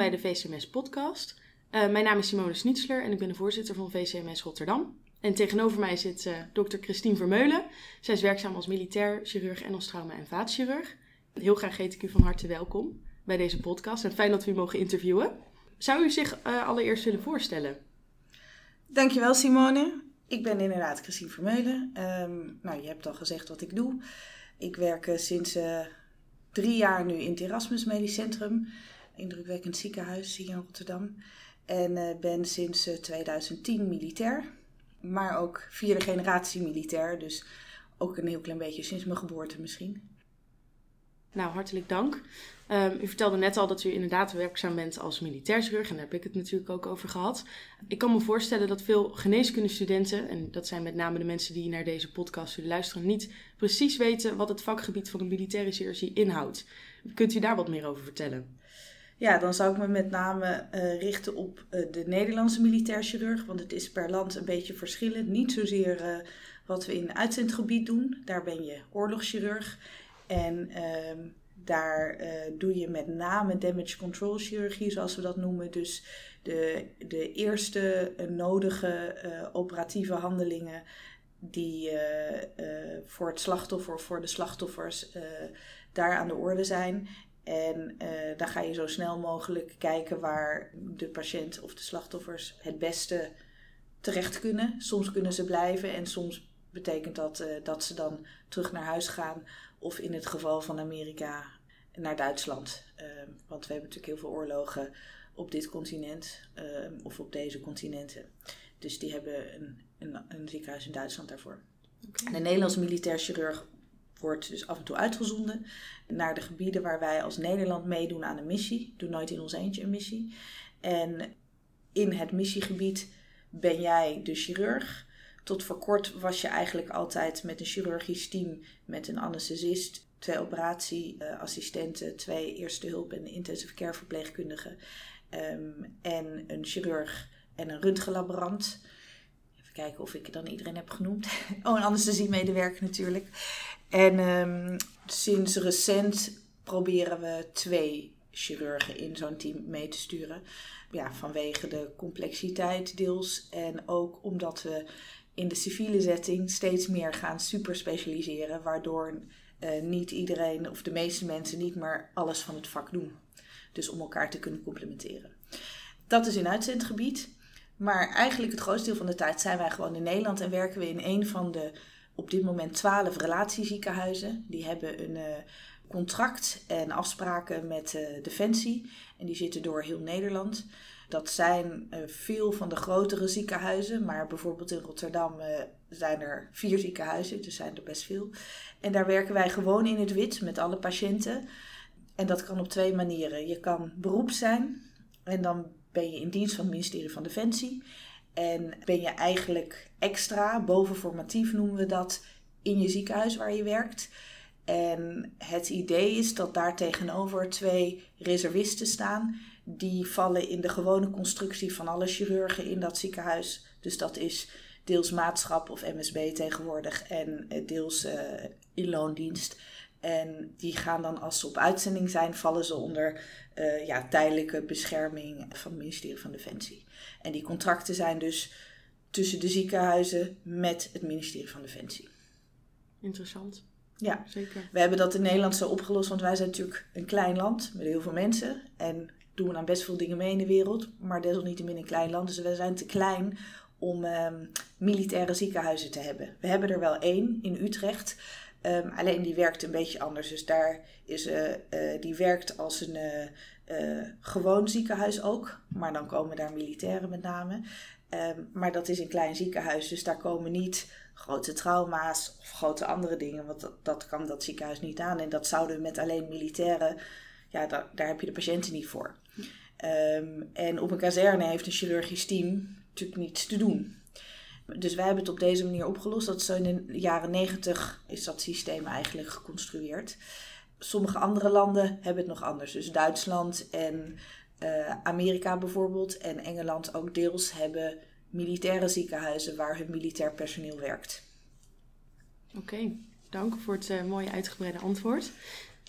Bij de VCMS podcast. Uh, mijn naam is Simone Schnitzler en ik ben de voorzitter van VCMS Rotterdam. En tegenover mij zit uh, dokter Christine Vermeulen. Zij is werkzaam als militair chirurg en als trauma- en vaatchirurg. Heel graag heet ik u van harte welkom bij deze podcast en fijn dat we u mogen interviewen. Zou u zich uh, allereerst willen voorstellen? Dankjewel Simone. Ik ben inderdaad Christine Vermeulen. Um, nou, je hebt al gezegd wat ik doe. Ik werk sinds drie jaar nu in het Erasmus Medisch Centrum indrukwekkend ziekenhuis hier in Rotterdam. En uh, ben sinds uh, 2010 militair, maar ook vierde generatie militair. Dus ook een heel klein beetje sinds mijn geboorte misschien. Nou, hartelijk dank. Um, u vertelde net al dat u inderdaad werkzaam bent als militair chirurg en daar heb ik het natuurlijk ook over gehad. Ik kan me voorstellen dat veel geneeskundestudenten, en dat zijn met name de mensen die naar deze podcast zullen luisteren, niet precies weten wat het vakgebied van de militaire chirurgie inhoudt. Kunt u daar wat meer over vertellen? Ja, dan zou ik me met name uh, richten op uh, de Nederlandse militair chirurg, want het is per land een beetje verschillend. Niet zozeer uh, wat we in uitzendgebied doen, daar ben je oorlogschirurg. En ehm, daar doe je met name damage control chirurgie, zoals we dat noemen. Dus de, de eerste nodige operatieve handelingen die voor het slachtoffer of voor de slachtoffers daar aan de orde zijn. En uh, dan ga je zo snel mogelijk kijken waar de patiënt of de slachtoffers het beste terecht kunnen. Soms kunnen ze blijven en soms betekent dat uh, dat ze dan terug naar huis gaan. Of in het geval van Amerika naar Duitsland. Uh, want we hebben natuurlijk heel veel oorlogen op dit continent of op deze continenten. Dus die hebben een, een, een ziekenhuis in Duitsland daarvoor. Okay. De Nederlandse militair chirurg wordt dus af en toe uitgezonden naar de gebieden waar wij als Nederland meedoen aan een missie. Doe nooit in ons eentje een missie. En in het missiegebied ben jij de chirurg. Tot voor kort was je eigenlijk altijd met een chirurgisch team, met een anesthesist, twee operatieassistenten, twee eerste hulp en intensive care verpleegkundigen um, en een chirurg en een röntgenlaborant. Even kijken of ik dan iedereen heb genoemd. Oh, een anesthesiemedewerker natuurlijk. En um, sinds recent proberen we twee chirurgen in zo'n team mee te sturen. Ja, vanwege de complexiteit deels en ook omdat we in de civiele setting steeds meer gaan superspecialiseren, waardoor uh, niet iedereen of de meeste mensen niet meer alles van het vak doen. Dus om elkaar te kunnen complementeren. Dat is in uitzendgebied. Maar eigenlijk het grootste deel van de tijd zijn wij gewoon in Nederland en werken we in een van de op dit moment twaalf relatieziekenhuizen. Die hebben een uh, contract en afspraken met uh, Defensie. En die zitten door heel Nederland. Dat zijn uh, veel van de grotere ziekenhuizen. Maar bijvoorbeeld in Rotterdam zijn er vier ziekenhuizen. Dus zijn er best veel. En daar werken wij gewoon in het wit met alle patiënten. En dat kan op twee manieren. Je kan beroep zijn. En dan ben je in dienst van het ministerie van Defensie. En ben je eigenlijk extra, bovenformatief noemen we dat, in je ziekenhuis waar je werkt. En het idee is dat daar tegenover twee reservisten staan. Die vallen in de gewone constructie van alle chirurgen in dat ziekenhuis. Dus dat is deels maatschap of MSB tegenwoordig en eh, deels uh, in loondienst. En die gaan dan, als ze op uitzending zijn, vallen ze onder uh, ja, tijdelijke bescherming van het ministerie van Defensie. En die contracten zijn dus tussen de ziekenhuizen met het ministerie van Defensie. Interessant. Ja, zeker. We hebben dat in Nederland zo opgelost, want wij zijn natuurlijk een klein land met heel veel mensen. En doen we aan best veel dingen mee in de wereld, maar desalniettemin een klein land. Dus we zijn te klein om um, militaire ziekenhuizen te hebben. We hebben er wel één in Utrecht. Um, alleen die werkt een beetje anders. Dus daar is, uh, uh, die werkt als een uh, gewoon ziekenhuis ook. Maar dan komen daar militairen met name. Um, maar dat is een klein ziekenhuis. Dus daar komen niet grote trauma's of grote andere dingen. Want dat, dat kan dat ziekenhuis niet aan. En dat zouden met alleen militairen. Ja, daar, daar heb je de patiënten niet voor. Um, en op een kazerne heeft een chirurgisch team natuurlijk niets te doen. Dus wij hebben het op deze manier opgelost. Dat zo in de jaren negentig is dat systeem eigenlijk geconstrueerd. Sommige andere landen hebben het nog anders. Dus Duitsland en uh, Amerika bijvoorbeeld en Engeland ook deels hebben militaire ziekenhuizen waar hun militair personeel werkt. Oké, dank voor het uh, mooie uitgebreide antwoord.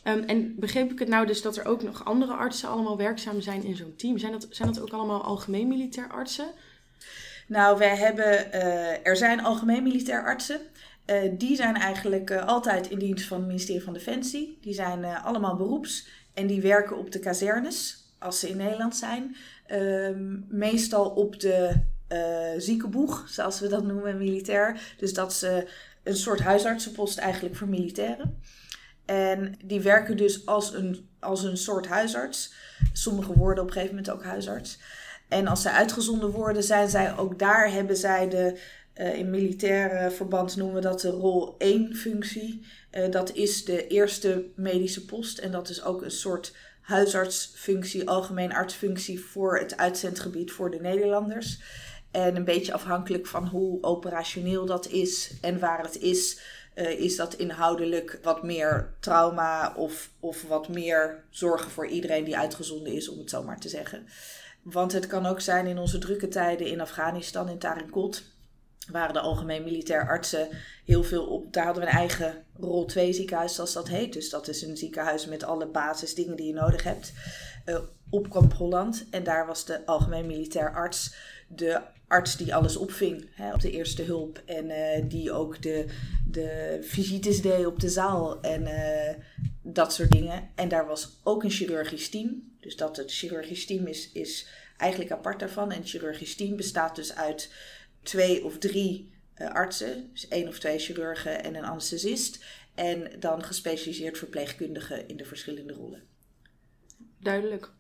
Ehm, en begreep ik het nou dus dat er ook nog andere artsen allemaal werkzaam zijn in zo'n team? Zijn dat, zijn dat ook allemaal algemeen militair artsen? Nou, wij hebben, uh, er zijn algemeen militair artsen. Uh, die zijn eigenlijk uh, altijd in dienst van het ministerie van Defensie. Die zijn allemaal beroeps en die werken op de kazernes als ze in Nederland zijn. Ehm, meestal op de ziekenboeg, zoals we dat noemen, militair. Dus dat is een soort huisartsenpost eigenlijk voor militairen. En die werken dus als een, als een soort huisarts. Sommigen worden op een gegeven moment ook huisarts. En als zij uitgezonden worden, zijn zij ook daar, hebben zij de, uh, in militaire verband noemen we dat de rol 1 functie. Uh, dat is de eerste medische post en dat is ook een soort huisartsfunctie, algemeen artsfunctie voor het uitzendgebied voor de Nederlanders. En een beetje afhankelijk van hoe operationeel dat is en waar het is, uh, is dat inhoudelijk wat meer trauma of, of wat meer zorgen voor iedereen die uitgezonden is, om het zo maar te zeggen. Want het kan ook zijn in onze drukke tijden in Afghanistan, in Tarinkot, waren de algemeen militair artsen heel veel op. Daar hadden we een eigen rol 2 ziekenhuis, zoals dat heet. Dus dat is een ziekenhuis met alle basisdingen die je nodig hebt. Uh, op Kamp Holland. En daar was de algemeen militair arts de arts die alles opving hè, op de eerste hulp. En uh, die ook de, de visites deed op de zaal en uh, dat soort dingen. En daar was ook een chirurgisch team. Dus dat het chirurgisch team is, is eigenlijk apart daarvan. En het chirurgisch team bestaat dus uit twee of drie uh, artsen. Dus één of twee chirurgen en een anesthesist. En dan gespecialiseerd verpleegkundigen in de verschillende rollen. Duidelijk.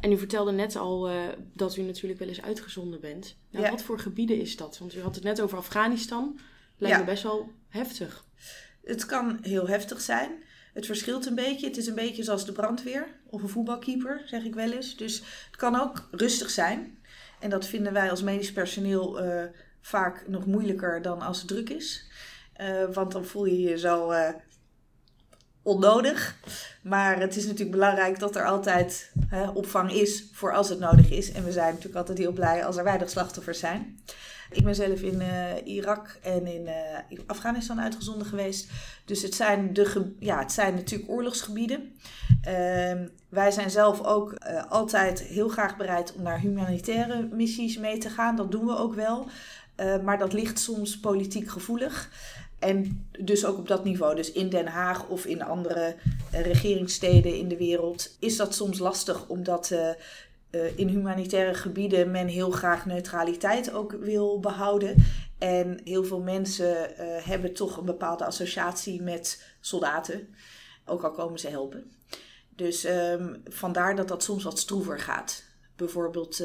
En u vertelde net al uh, dat u natuurlijk wel eens uitgezonden bent. Nou, ja. Wat voor gebieden is dat? Want u had het net over Afghanistan. Lijkt ja. me best wel heftig. Het kan heel heftig zijn. Het verschilt een beetje. Het is een beetje zoals de brandweer of een voetbalkeeper, zeg ik wel eens. Dus het kan ook rustig zijn. En dat vinden wij als medisch personeel uh, vaak nog moeilijker dan als het druk is. Uh, want dan voel je je zo uh, onnodig. Maar het is natuurlijk belangrijk dat er altijd opvang is voor als het nodig is. En we zijn natuurlijk altijd heel blij als er weinig slachtoffers zijn. Ik ben zelf in uh, Irak en in uh, Afghanistan uitgezonden geweest. Dus het zijn, de ja, het zijn natuurlijk oorlogsgebieden. Uh, wij zijn zelf ook uh, altijd heel graag bereid om naar humanitaire missies mee te gaan. Dat doen we ook wel. maar dat ligt soms politiek gevoelig. En dus ook op dat niveau, dus in Den Haag of in andere regeringssteden in de wereld, is dat soms lastig omdat uh, in humanitaire gebieden men heel graag neutraliteit ook wil behouden. En heel veel mensen hebben toch een bepaalde associatie met soldaten, ook al komen ze helpen. Dus um, vandaar dat dat soms wat stroever gaat. Bijvoorbeeld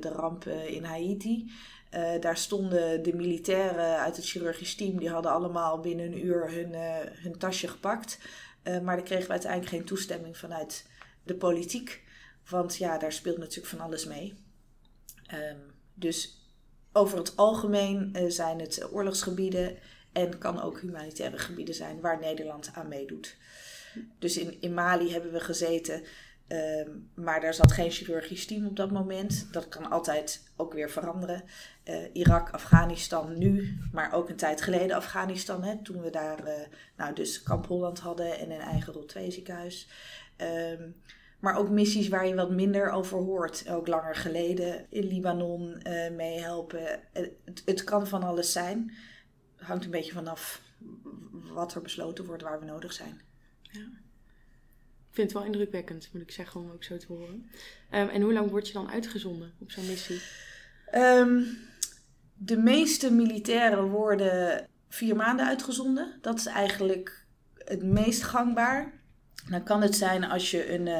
de ramp in Haiti. Daar stonden de militairen uit het chirurgisch team, die hadden allemaal binnen een uur hun, hun tasje gepakt. Maar daar kregen we uiteindelijk geen toestemming vanuit de politiek. Want ja, daar speelt natuurlijk van alles mee. Um, dus over het algemeen zijn het oorlogsgebieden en kan ook humanitaire gebieden zijn waar Nederland aan meedoet. Dus in, in Mali hebben we gezeten Um, maar daar zat geen chirurgisch team op dat moment. Dat kan altijd ook weer veranderen. Uh, Irak, Afghanistan nu, maar ook een tijd geleden Afghanistan. Hè, toen we daar uh, nou dus Kamp Holland hadden en een eigen rol 2 ziekenhuis. Um, maar ook missies waar je wat minder over hoort. Ook langer geleden in Libanon uh, meehelpen. Het, het kan van alles zijn. Hangt een beetje vanaf wat er besloten wordt waar we nodig zijn. Ja. Ik vind het wel indrukwekkend, moet ik zeggen, om ook zo te horen. Um, en hoe lang word je dan uitgezonden op zo'n missie? Um, de meeste militairen worden vier maanden uitgezonden. Dat is eigenlijk het meest gangbaar. Dan kan het zijn als je een uh,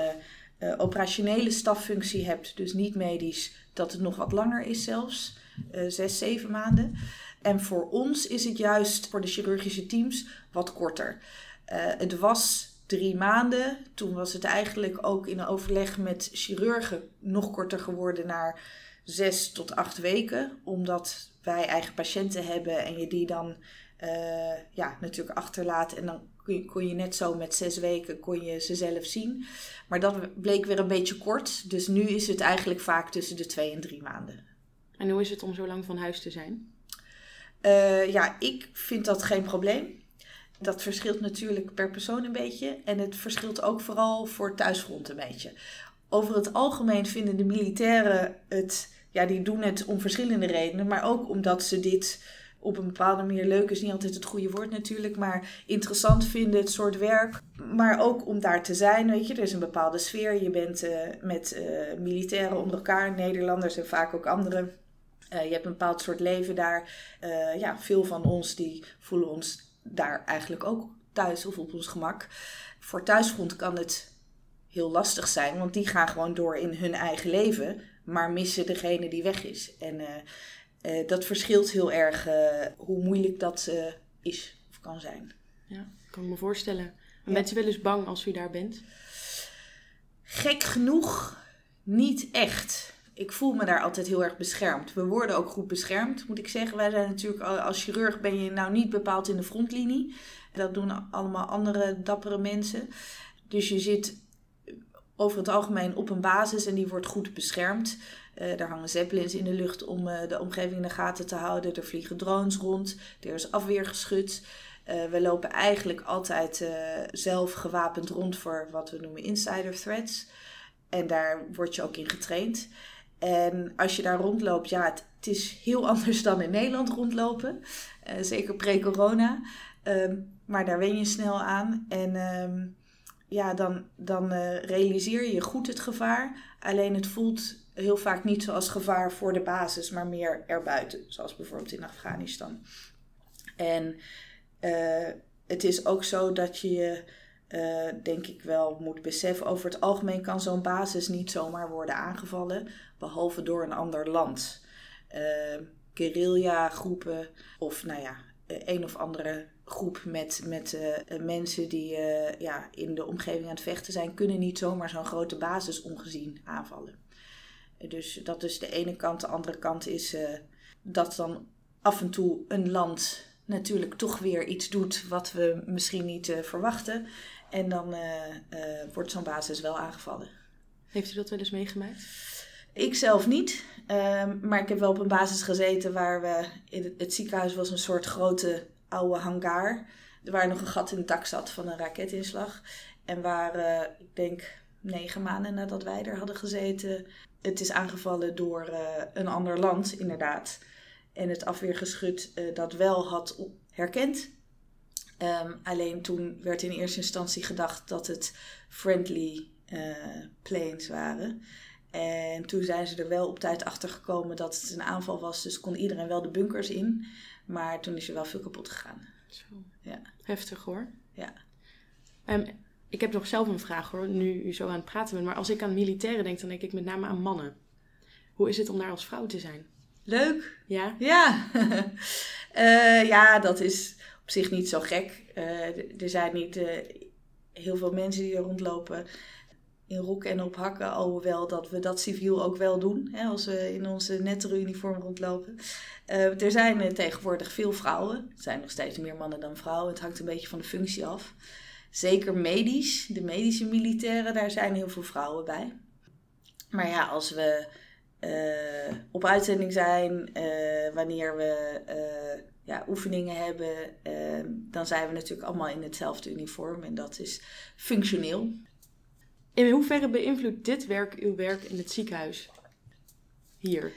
uh, operationele staffunctie hebt, dus niet medisch, dat het nog wat langer is zelfs. Uh, zes, zeven maanden. En voor ons is het juist voor de chirurgische teams wat korter. het was drie maanden. Toen was het eigenlijk ook in overleg met chirurgen nog korter geworden naar zes tot acht weken. Omdat wij eigen patiënten hebben en je die dan uh, ja, natuurlijk achterlaat. En dan kon je, kon je, net zo met zes weken kon je ze zelf zien. Maar dat bleek weer een beetje kort. Dus nu is het eigenlijk vaak tussen de twee en drie maanden. En hoe is het om zo lang van huis te zijn? Uh, ja, ik vind dat geen probleem. Dat verschilt natuurlijk per persoon een beetje. En het verschilt ook vooral voor thuisfront een beetje. Over het algemeen vinden de militairen het, ja, die doen het om verschillende redenen, maar ook omdat ze dit op een bepaalde manier leuk is niet altijd het goede woord natuurlijk, maar interessant vinden, het soort werk. Maar ook om daar te zijn, weet je, er is een bepaalde sfeer. Je bent uh, met uh, militairen onder elkaar, Nederlanders en vaak ook anderen. Uh, je hebt een bepaald soort leven daar. ja, veel van ons die voelen ons daar eigenlijk ook thuis of op ons gemak. Voor thuisfront kan het heel lastig zijn, want die gaan gewoon door in hun eigen leven, maar missen degene die weg is. En uh, dat verschilt heel erg uh, hoe moeilijk dat uh, is of kan zijn. Ja, kan ik me voorstellen. Maar bent u wel eens bang als u daar bent? Gek genoeg niet echt. Ik voel me daar altijd heel erg beschermd. We worden ook goed beschermd, moet ik zeggen. Wij zijn natuurlijk als chirurg ben je nou niet bepaald in de frontlinie. Dat doen allemaal andere dappere mensen. Dus je zit over het algemeen op een basis en die wordt goed beschermd. Uh, daar hangen zeppelins in de lucht om uh, de omgeving in de gaten te houden. Er vliegen drones rond. Er is afweergeschut. Uh, we lopen eigenlijk altijd zelf gewapend rond voor wat we noemen insider threats. En daar word je ook in getraind. En als je daar rondloopt, ja, het, het is heel anders dan in Nederland rondlopen. zeker pre-corona. Ehm, maar daar wen je snel aan. En ehm, ja, dan, dan realiseer je goed het gevaar. Alleen het voelt heel vaak niet zoals gevaar voor de basis, maar meer erbuiten, zoals bijvoorbeeld in Afghanistan. En uh, het is ook zo dat je, uh, denk ik wel, moet beseffen: over het algemeen kan zo'n basis niet zomaar worden aangevallen, behalve door een ander land. Uh, guerrilla groepen of nou ja, een of andere groep met, met mensen die ja, in de omgeving aan het vechten zijn, kunnen niet zomaar zo'n grote basis ongezien aanvallen. Dus dat is de ene kant. De andere kant is uh, dat dan af en toe een land natuurlijk toch weer iets doet wat we misschien niet uh, verwachten. En dan uh, wordt zo'n basis wel aangevallen. Heeft u dat wel eens meegemaakt? Ik zelf niet. Ehm, maar ik heb wel op een basis gezeten waar we. In het, het, ziekenhuis was een soort grote oude hangar. Waar nog een gat in het dak zat van een raketinslag. En waar, ik denk, negen maanden nadat wij er hadden gezeten, het is aangevallen door uh, een ander land, inderdaad. En het afweergeschut uh, dat wel had herkend. Um, alleen toen werd in eerste instantie gedacht dat het friendly uh, planes waren. En toen zijn ze er wel op tijd achter gekomen dat het een aanval was. Dus kon iedereen wel de bunkers in. Maar toen is er wel veel kapot gegaan. Zo. Ja. Heftig hoor. Ja. Um, ik heb nog zelf een vraag hoor, nu u zo aan het praten bent. Maar als ik aan militairen denk, dan denk ik met name aan mannen. Hoe is het om daar als vrouw te zijn? Leuk. Ja? Ja. uh, ja, dat is op zich niet zo gek. Uh, er zijn niet uh, heel veel mensen die er rondlopen in rok en op hakken. Alhoewel dat we dat civiel ook wel doen. Hè, als we in onze nettere uniform rondlopen. er zijn tegenwoordig veel vrouwen. Er zijn nog steeds meer mannen dan vrouwen. Het hangt een beetje van de functie af. Zeker medisch, de medische militairen, daar zijn heel veel vrouwen bij. Maar ja, als we uh, op uitzending zijn, uh, wanneer we uh, ja, oefeningen hebben, dan zijn we natuurlijk allemaal in hetzelfde uniform en dat is functioneel. In hoeverre beïnvloedt dit werk uw werk in het ziekenhuis? Hier.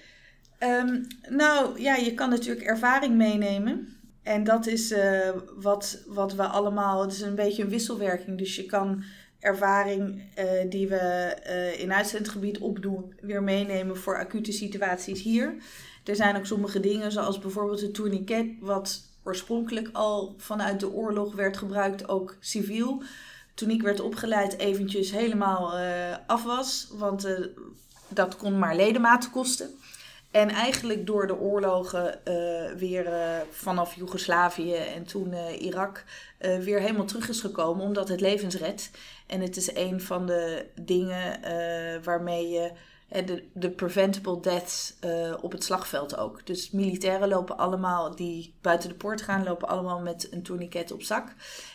Um, nou ja, je kan natuurlijk ervaring meenemen. En dat is uh, wat, wat we allemaal. Het is een beetje een wisselwerking. Dus je kan ervaring uh, die we uh, in uitzendgebied opdoen, weer meenemen voor acute situaties hier. Er zijn ook sommige dingen, zoals bijvoorbeeld het tourniquet, wat oorspronkelijk al vanuit de oorlog werd gebruikt, ook civiel. Toen ik werd opgeleid, eventjes helemaal af was, want dat kon maar ledematen kosten. En eigenlijk door de oorlogen uh, weer uh, vanaf Joegoslavië en toen uh, Irak weer helemaal terug is gekomen, omdat het levens redt. En het is een van de dingen waarmee je de, de preventable deaths op het slagveld ook. Dus militairen lopen allemaal, die buiten de poort gaan, lopen allemaal met een tourniquet op zak.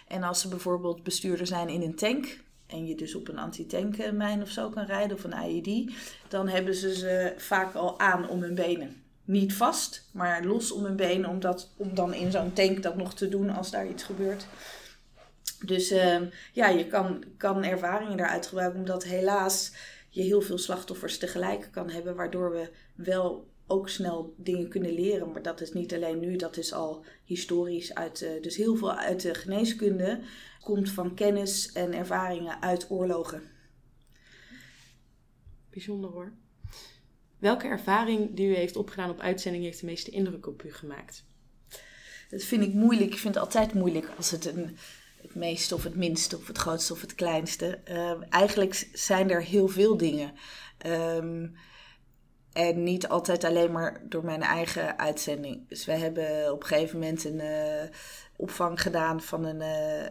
En als ze bijvoorbeeld bestuurder zijn in een tank, en je dus op een antitankmijn of zo kan rijden of een IED, dan hebben ze ze vaak al aan om hun benen. niet vast, maar los om hun been, om, dat, om dan in zo'n tank dat nog te doen als daar iets gebeurt. Dus ehm, ja, je kan, kan ervaringen daaruit gebruiken, omdat helaas je heel veel slachtoffers tegelijk kan hebben, waardoor we wel ook snel dingen kunnen leren. Maar dat is niet alleen nu, dat is al historisch uit. Uh, dus heel veel uit de geneeskunde komt van kennis en ervaringen uit oorlogen. Bijzonder hoor. Welke ervaring die u heeft opgedaan op uitzending heeft de meeste indruk op u gemaakt? Dat vind ik moeilijk. Ik vind het altijd moeilijk als het een, het meeste of het minste of het grootste of het kleinste. Uh, eigenlijk zijn er heel veel dingen. Um, en niet altijd alleen maar door mijn eigen uitzending. Dus we hebben op een gegeven moment een uh, opvang gedaan van een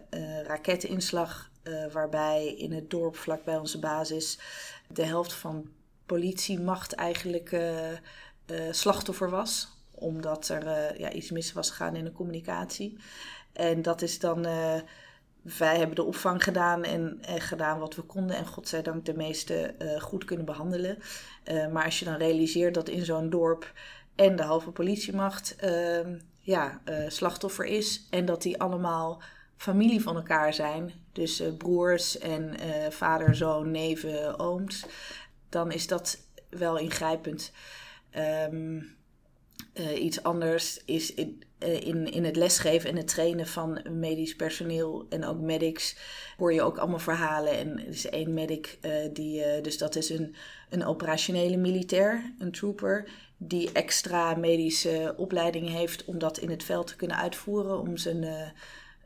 uh, raketinslag. waarbij in het dorp vlakbij onze basis de helft van politiemacht eigenlijk slachtoffer was. Omdat er ja, iets mis was gegaan in de communicatie. En dat is dan wij hebben de opvang gedaan en, en, gedaan wat we konden. En godzijdank de meeste uh, goed kunnen behandelen. Uh, maar als je dan realiseert dat in zo'n dorp en de halve politiemacht uh, ja, eh, slachtoffer is. En dat die allemaal familie van elkaar zijn. Dus broers en vader, zoon, neven, ooms. Dan is dat wel ingrijpend. Um, iets anders is eh, in, in het lesgeven en het trainen van medisch personeel en ook medics hoor je ook allemaal verhalen. En er is één medic, uh, die, uh, dus dat is een, een operationele militair, een trooper, die extra medische opleiding heeft om dat in het veld te kunnen uitvoeren, om zijn,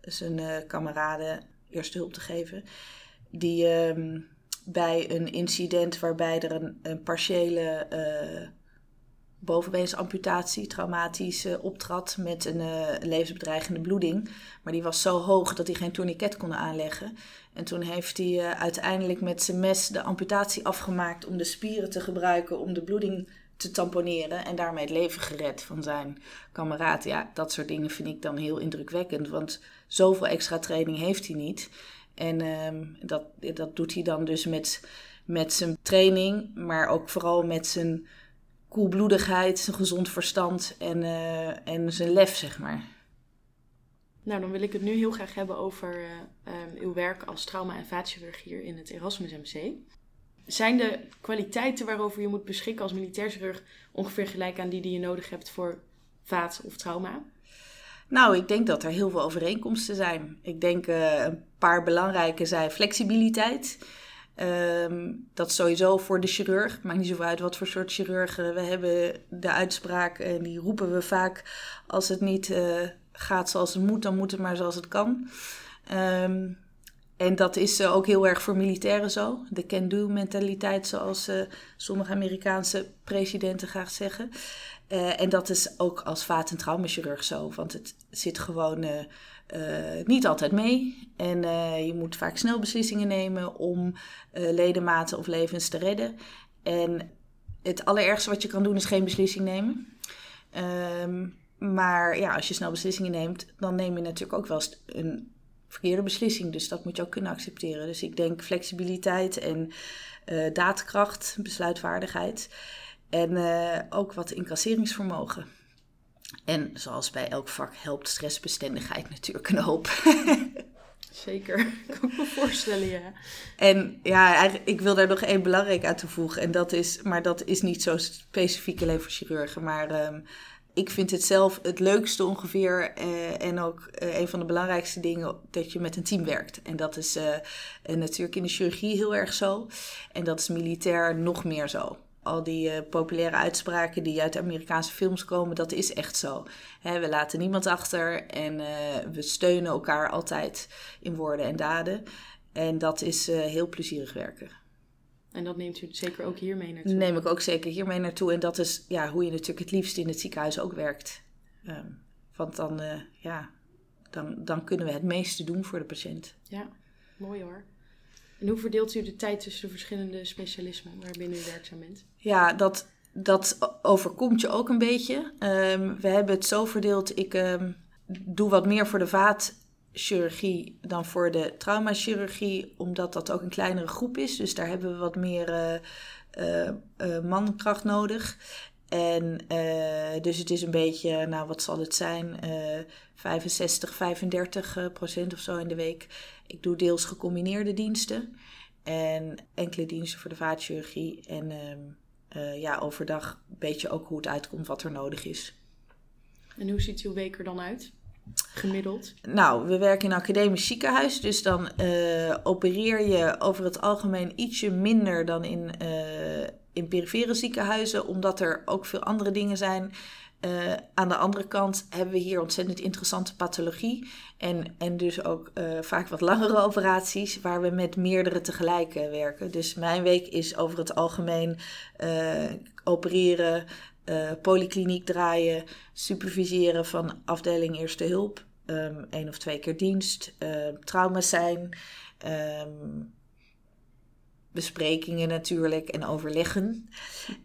zijn kameraden eerste hulp te geven. Die ehm, bij een incident waarbij er een, een partiële bovenbeensamputatie, traumatisch uh, optrad met een uh, levensbedreigende bloeding. Maar die was zo hoog dat hij geen tourniquet kon aanleggen. En toen heeft hij uh, uiteindelijk met zijn mes de amputatie afgemaakt om de spieren te gebruiken om de bloeding te tamponeren. En daarmee het leven gered van zijn kameraad. Ja, dat soort dingen vind ik dan heel indrukwekkend. Want zoveel extra training heeft hij niet. En ehm, dat, dat doet hij dan dus met, met zijn training, maar ook vooral met zijn koelbloedigheid, zijn gezond verstand en, uh, en zijn lef, zeg maar. Nou, dan wil ik het nu heel graag hebben over uh, um, uw werk als trauma- en vaatchirurg hier in het Erasmus MC. Zijn de kwaliteiten waarover je moet beschikken als militair chirurg ongeveer gelijk aan die die je nodig hebt voor vaat of trauma? Nou, ik denk dat er heel veel overeenkomsten zijn. Ik denk uh, een paar belangrijke zijn flexibiliteit. Um, dat sowieso voor de chirurg. Maakt niet zoveel uit wat voor soort chirurg. we hebben de uitspraak en die roepen we vaak. Als het niet uh, gaat zoals het moet, dan moet het maar zoals het kan. Um, en dat is uh, ook heel erg voor militairen zo. De can-do mentaliteit, zoals sommige Amerikaanse presidenten graag zeggen. en dat is ook als vaat- en traumachirurg zo. Want het zit gewoon niet altijd mee. En uh, je moet vaak snel beslissingen nemen om uh, ledematen of levens te redden. En het allerergste wat je kan doen is geen beslissing nemen. Um, maar ja, als je snel beslissingen neemt, dan neem je natuurlijk ook wel een verkeerde beslissing. Dus dat moet je ook kunnen accepteren. Dus ik denk flexibiliteit en daadkracht, besluitvaardigheid. En ook wat incasseringsvermogen. En zoals bij elk vak helpt stressbestendigheid natuurlijk een hoop. Zeker, kan ik me voorstellen, ja. En ja, ik wil daar nog één belangrijk aan toevoegen. En dat is, maar dat is niet zo specifiek alleen voor chirurgen. Maar um, ik vind het zelf het leukste ongeveer. Uh, en ook uh, een van de belangrijkste dingen dat je met een team werkt. En dat is uh, natuurlijk in de chirurgie heel erg zo. En dat is militair nog meer zo al die uh, populaire uitspraken die uit Amerikaanse films komen, dat is echt zo. We laten niemand achter en uh, we steunen elkaar altijd in woorden en daden. En dat is uh, heel plezierig werken. En dat neemt u zeker ook hiermee naartoe? Neem ik ook zeker hiermee naartoe. En dat is ja, hoe je natuurlijk het liefst in het ziekenhuis ook werkt. Um, want dan, ja, dan, dan kunnen we het meeste doen voor de patiënt. Ja, mooi hoor. En hoe verdeelt u de tijd tussen de verschillende specialismen waarbinnen u werkzaam bent? Ja, dat, dat overkomt je ook een beetje. Um, we hebben het zo verdeeld. Ik um, doe wat meer voor de vaatchirurgie dan voor de traumachirurgie, omdat dat ook een kleinere groep is. Dus daar hebben we wat meer uh, uh, uh, mankracht nodig. En dus het is een beetje, nou wat zal het zijn, 65, 35 procent of zo in de week. Ik doe deels gecombineerde diensten en enkele diensten voor de vaatchirurgie. En ehm, ja, overdag een beetje ook hoe het uitkomt, wat er nodig is. En hoe ziet uw week er dan uit? Gemiddeld? Nou, we werken in een academisch ziekenhuis, dus dan uh, opereer je over het algemeen ietsje minder dan in, uh, in perifere ziekenhuizen, omdat er ook veel andere dingen zijn. Uh, aan de andere kant hebben we hier ontzettend interessante pathologie en, en dus ook vaak wat langere operaties waar we met meerdere tegelijk werken. Dus mijn week is over het algemeen opereren, polykliniek draaien, superviseren van afdeling eerste hulp, um, één of twee keer dienst, uh, trauma's zijn, um, besprekingen natuurlijk en overleggen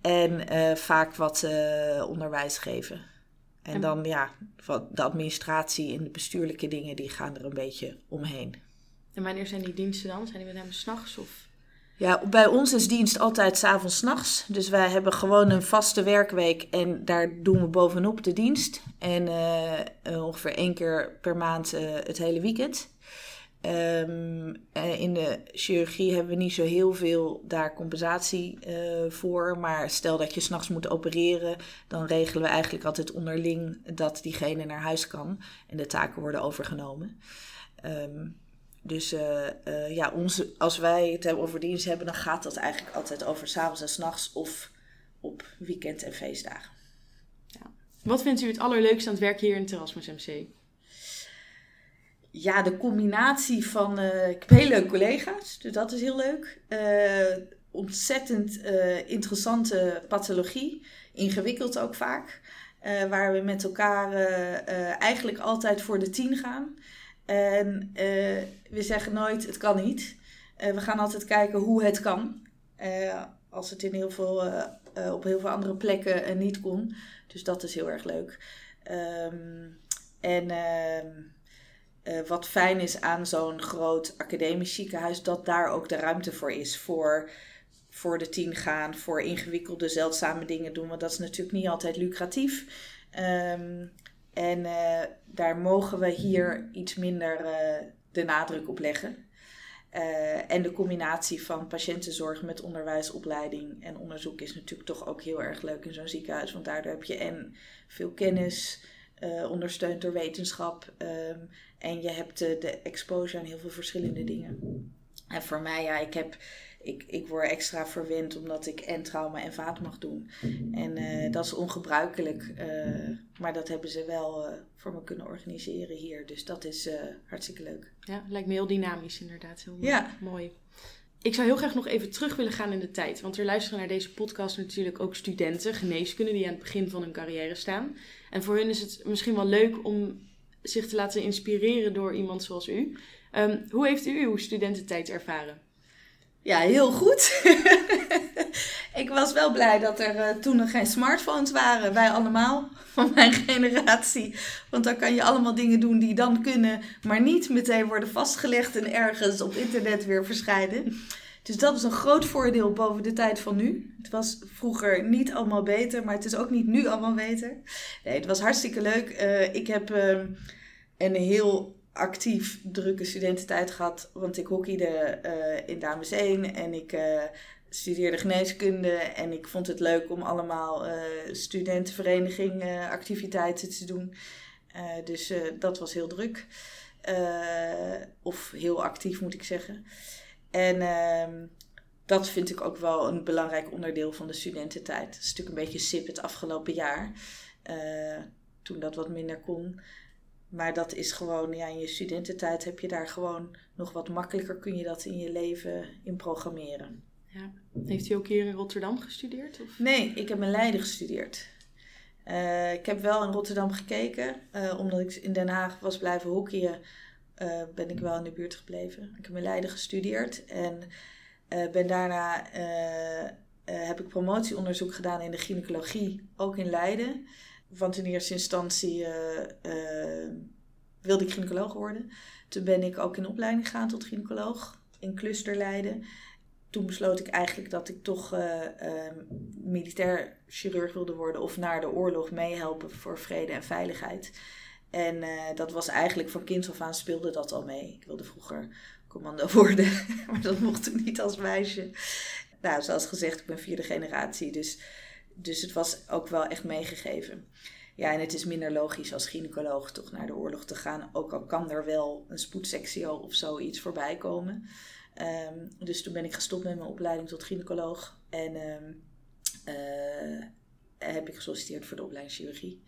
en uh, vaak wat uh, onderwijs geven. En, en dan ja, de administratie en de bestuurlijke dingen die gaan er een beetje omheen. En wanneer zijn die diensten dan? Zijn die met name s'nachts of? Ja, bij ons is dienst altijd s'avonds, nachts. Dus wij hebben gewoon een vaste werkweek en daar doen we bovenop de dienst. En uh, ongeveer één keer per maand het hele weekend. Um, in de chirurgie hebben we niet zo heel veel daar compensatie uh, voor. Maar stel dat je s'nachts moet opereren, dan regelen we eigenlijk altijd onderling dat diegene naar huis kan en de taken worden overgenomen. Um, dus uh, ja, onze, als wij het hebben over dienst hebben, dan gaat dat eigenlijk altijd over s'avonds en s'nachts of op weekend en feestdagen. Ja. Wat vindt u het allerleukste aan het werk hier in het Erasmus MC? Ja, de combinatie van. Uh, ik heb hele leuke collega's, dus dat is heel leuk. ontzettend interessante pathologie, ingewikkeld ook vaak. waar we met elkaar eigenlijk altijd voor de tien gaan. En we zeggen nooit het kan niet. We gaan altijd kijken hoe het kan. Als het in heel veel, op heel veel andere plekken niet kon. Dus dat is heel erg leuk. Um, en ehm, wat fijn is aan zo'n groot academisch ziekenhuis, dat daar ook de ruimte voor is. Voor, voor de tien gaan, voor ingewikkelde, zeldzame dingen doen. Want dat is natuurlijk niet altijd lucratief. Um, en uh, daar mogen we hier iets minder uh, de nadruk op leggen. En de combinatie van patiëntenzorg met onderwijsopleiding en onderzoek is natuurlijk toch ook heel erg leuk in zo'n ziekenhuis. Want daardoor heb je en veel kennis, ondersteund door wetenschap. Um, en je hebt de exposure aan heel veel verschillende dingen. En voor mij, ja, ik heb ik, ik word extra verwend omdat ik en trauma en vaat mag doen. En uh, dat is ongebruikelijk. Uh, maar dat hebben ze wel uh, voor me kunnen organiseren hier. Dus dat is hartstikke leuk. Ja, lijkt me heel dynamisch inderdaad. Heel ja. mooi. Ik zou heel graag nog even terug willen gaan in de tijd. Want er luisteren naar deze podcast natuurlijk ook studenten, geneeskunde, die aan het begin van hun carrière staan. En voor hun is het misschien wel leuk om zich te laten inspireren door iemand zoals u. Um, hoe heeft u uw studententijd ervaren? Ja, heel goed. ik was wel blij dat er uh, toen nog geen smartphones waren. Wij allemaal van mijn generatie. Want dan kan je allemaal dingen doen die dan kunnen, maar niet meteen worden vastgelegd en ergens op internet weer verschijnen. Dus dat is een groot voordeel boven de tijd van nu. Het was vroeger niet allemaal beter, maar het is ook niet nu allemaal beter. Nee, het was hartstikke leuk. Uh, ik heb uh, een heel actief drukke studententijd gehad. Want ik hockeyde uh, in Dames 1 en ik studeerde geneeskunde. En ik vond het leuk om allemaal uh, studentenvereniging activiteiten te doen. dus dat was heel druk. of heel actief moet ik zeggen. En ehm, dat vind ik ook wel een belangrijk onderdeel van de studententijd. Het is natuurlijk een beetje sip het afgelopen jaar. toen dat wat minder kon. Maar dat is gewoon, ja, in je studententijd heb je daar gewoon nog wat makkelijker kun je dat in je leven in programmeren. Ja. Heeft u ook hier in Rotterdam gestudeerd? Of? Nee, ik heb in Leiden gestudeerd. Uh, ik heb wel in Rotterdam gekeken, uh, omdat ik in Den Haag was blijven hockeyen, uh, ben ik wel in de buurt gebleven. Ik heb in Leiden gestudeerd en ben daarna heb ik promotieonderzoek gedaan in de gynaecologie, ook in Leiden. Want in eerste instantie wilde ik gynaecoloog worden. Toen ben ik ook in opleiding gegaan tot gynaecoloog in Cluster Leiden. Toen besloot ik eigenlijk dat ik toch uh, militair chirurg wilde worden of naar de oorlog meehelpen voor vrede en veiligheid. En uh, dat was eigenlijk van kind af aan speelde dat al mee. Ik wilde vroeger commando worden, maar dat mocht ik niet als meisje. Nou, zoals gezegd, ik ben vierde generatie, dus, dus het was ook wel echt meegegeven. Ja, en het is minder logisch als gynaecoloog toch naar de oorlog te gaan. Ook al kan er wel een spoedsectio of zoiets voorbij komen. Um, dus toen ben ik gestopt met mijn opleiding tot gynaecoloog. En um, uh, heb ik gesolliciteerd voor de opleiding chirurgie.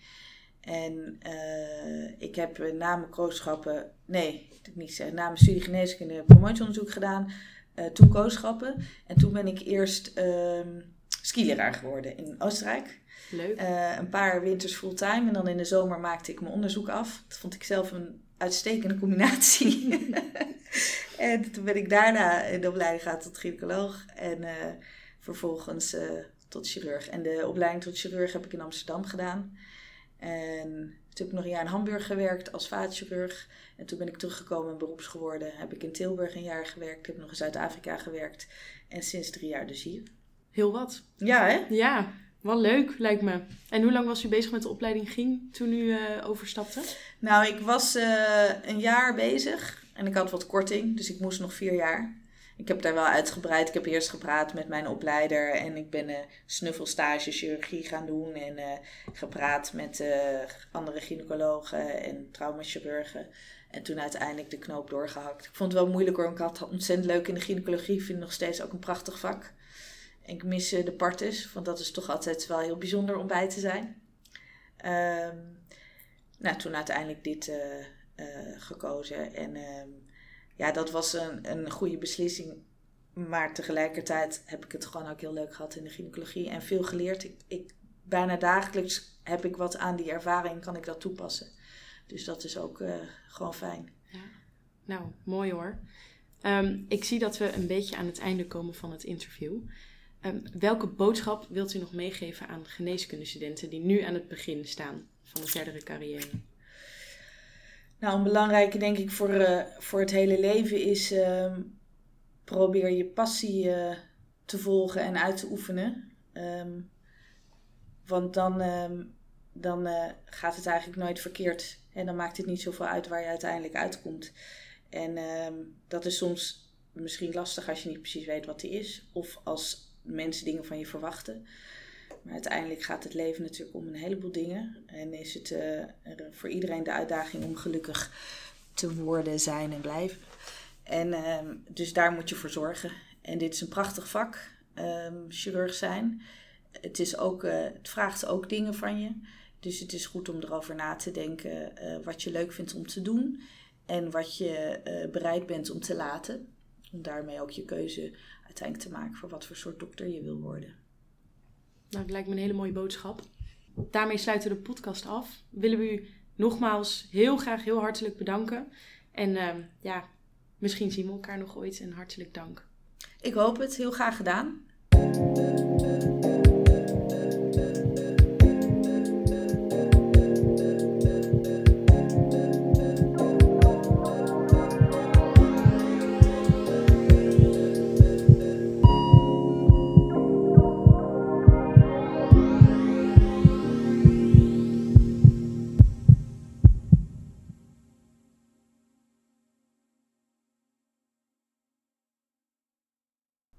En uh, ik heb na mijn kooschappen, nee, dat niet zeggen, na mijn studie geneeskunde promotieonderzoek gedaan. Uh, toen kooschappen. En toen ben ik eerst um, skileraar geworden in Oostenrijk. Leuk. Een paar winters fulltime en dan in de zomer maakte ik mijn onderzoek af. Dat vond ik zelf een uitstekende combinatie. en toen ben ik daarna in de opleiding gegaan tot gynaecoloog en uh, vervolgens uh, tot chirurg. En de opleiding tot chirurg heb ik in Amsterdam gedaan. En toen heb ik nog een jaar in Hamburg gewerkt als vaatchirurg. En toen ben ik teruggekomen en beroeps geworden. Heb ik in Tilburg een jaar gewerkt. Heb nog in Zuid-Afrika gewerkt. En sinds drie jaar dus hier. Heel wat. Ja, hè? Ja, wel leuk, lijkt me. En hoe lang was u bezig met de opleiding ging toen u uh, overstapte? Nou, ik was uh, een jaar bezig en ik had wat korting, dus ik moest nog vier jaar. Ik heb daar wel uitgebreid. Ik heb eerst gepraat met mijn opleider en ik ben een snuffelstage chirurgie gaan doen. En uh, gepraat met andere gynaecologen en traumachirurgen. En toen uiteindelijk de knoop doorgehakt. Ik vond het wel moeilijk hoor, ik had ontzettend leuk in de gynaecologie. Ik vind het nog steeds ook een prachtig vak. Ik mis de partes, want dat is toch altijd wel heel bijzonder om bij te zijn. Um, nou, toen uiteindelijk dit gekozen. En um, ja, dat was een, een goede beslissing. Maar tegelijkertijd heb ik het gewoon ook heel leuk gehad in de gynaecologie. En veel geleerd. Ik, ik, bijna dagelijks heb ik wat aan die ervaring, kan ik dat toepassen. Dus dat is ook uh, gewoon fijn. Ja. Nou, mooi hoor. Um, ik zie dat we een beetje aan het einde komen van het interview. Um, welke boodschap wilt u nog meegeven aan geneeskundestudenten die nu aan het begin staan van de verdere carrière? Nou, een belangrijke denk ik voor, uh, voor het hele leven is uh, probeer je passie uh, te volgen en uit te oefenen. Um, want dan, um, dan uh, gaat het eigenlijk nooit verkeerd. En dan maakt het niet zoveel uit waar je uiteindelijk uitkomt. En dat is soms misschien lastig als je niet precies weet wat die is. Of als mensen dingen van je verwachten. Maar uiteindelijk gaat het leven natuurlijk om een heleboel dingen. En is het uh, voor iedereen de uitdaging om gelukkig te worden, zijn en blijven. En uh, dus daar moet je voor zorgen. En dit is een prachtig vak, um, chirurg zijn. Het, is ook, uh, het vraagt ook dingen van je. Dus het is goed om erover na te denken wat je leuk vindt om te doen. En wat je bereid bent om te laten. Om daarmee ook je keuze uiteindelijk te maken voor wat voor soort dokter je wil worden. Nou, dat lijkt me een hele mooie boodschap. Daarmee sluiten we de podcast af. Willen we u nogmaals heel graag heel hartelijk bedanken. En uh, ja, misschien zien we elkaar nog ooit en hartelijk dank. Ik hoop het. Heel graag gedaan.